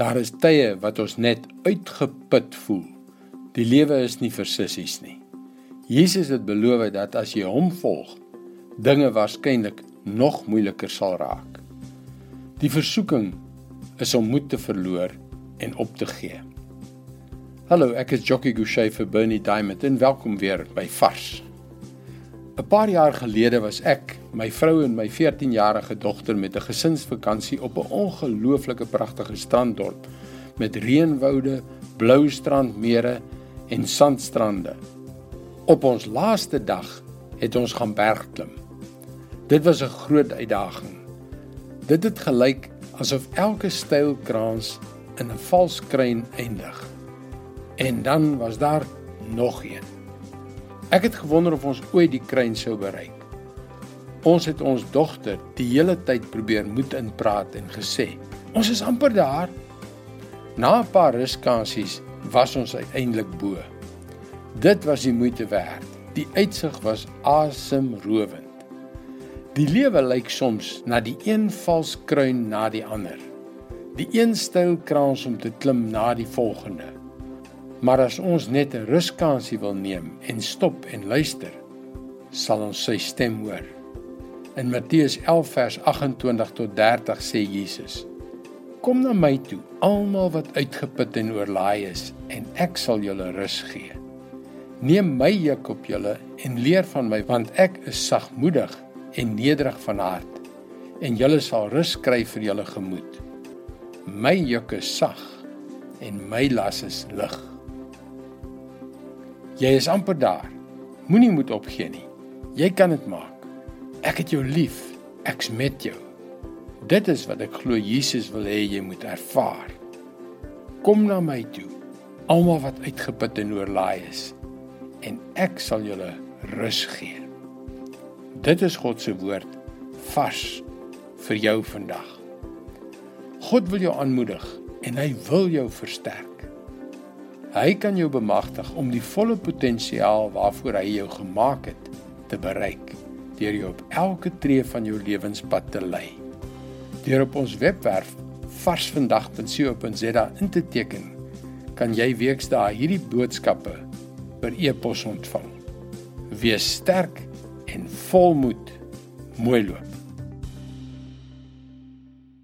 Daar is tye wat ons net uitgeput voel. Die lewe is nie vir sissies nie. Jesus het beloof dat as jy hom volg, dinge waarskynlik nog moeiliker sal raak. Die versoeking is om moed te verloor en op te gee. Hallo, ek is Jockey Gouchee vir Bernie Diamond en welkom weer by Vars. 'n Paar jaar gelede was ek, my vrou en my 14-jarige dogter met 'n gesinsvakansie op 'n ongelooflike pragtige stranddorp met reënwoude, blou strandmere en sandstrande. Op ons laaste dag het ons gaan bergklim. Dit was 'n groot uitdaging. Dit het gelyk asof elke stylkrans in 'n vals kruin eindig. En dan was daar nog een. Ek het gewonder of ons ooit die kruin sou bereik. Ons het ons dogter die hele tyd probeer moed inpraat en gesê, "Ons is amper daar." Na 'n paar ruskansies was ons uiteindelik bo. Dit was die moeite werd. Die uitsig was asemrowend. Die lewe lyk soms na die een vals kruin na die ander. Die een styl kraans om te klim na die volgende. Maar as ons net 'n ruskansie wil neem en stop en luister, sal ons sy stem hoor. In Matteus 11 vers 28 tot 30 sê Jesus: Kom na my toe, almal wat uitgeput en oorlaai is, en ek sal julle rus gee. Neem my juk op julle en leer van my, want ek is sagmoedig en nederig van hart, en julle sal rus kry vir julle gemoed. My juk is sag en my las is lig. Jy is amper daar. Moenie moed opgee nie. Jy kan dit maak. Ek het jou lief. Ek's met jou. Dit is wat ek glo Jesus wil hê jy moet ervaar. Kom na my toe. Almal wat uitgeput en oorlaai is, en ek sal julle rus gee. Dit is God se woord vars vir jou vandag. God wil jou aanmoedig en hy wil jou versterk. Hy kan jou bemagtig om die volle potensiaal waarvoor hy jou gemaak het te bereik deur jou op elke tree van jou lewenspad te lei. Deur op ons webwerf varsvandag.co.za in te teken, kan jy weksdae hierdie boodskappe per e-pos ontvang. Wees sterk en volmoed. Mooi loop.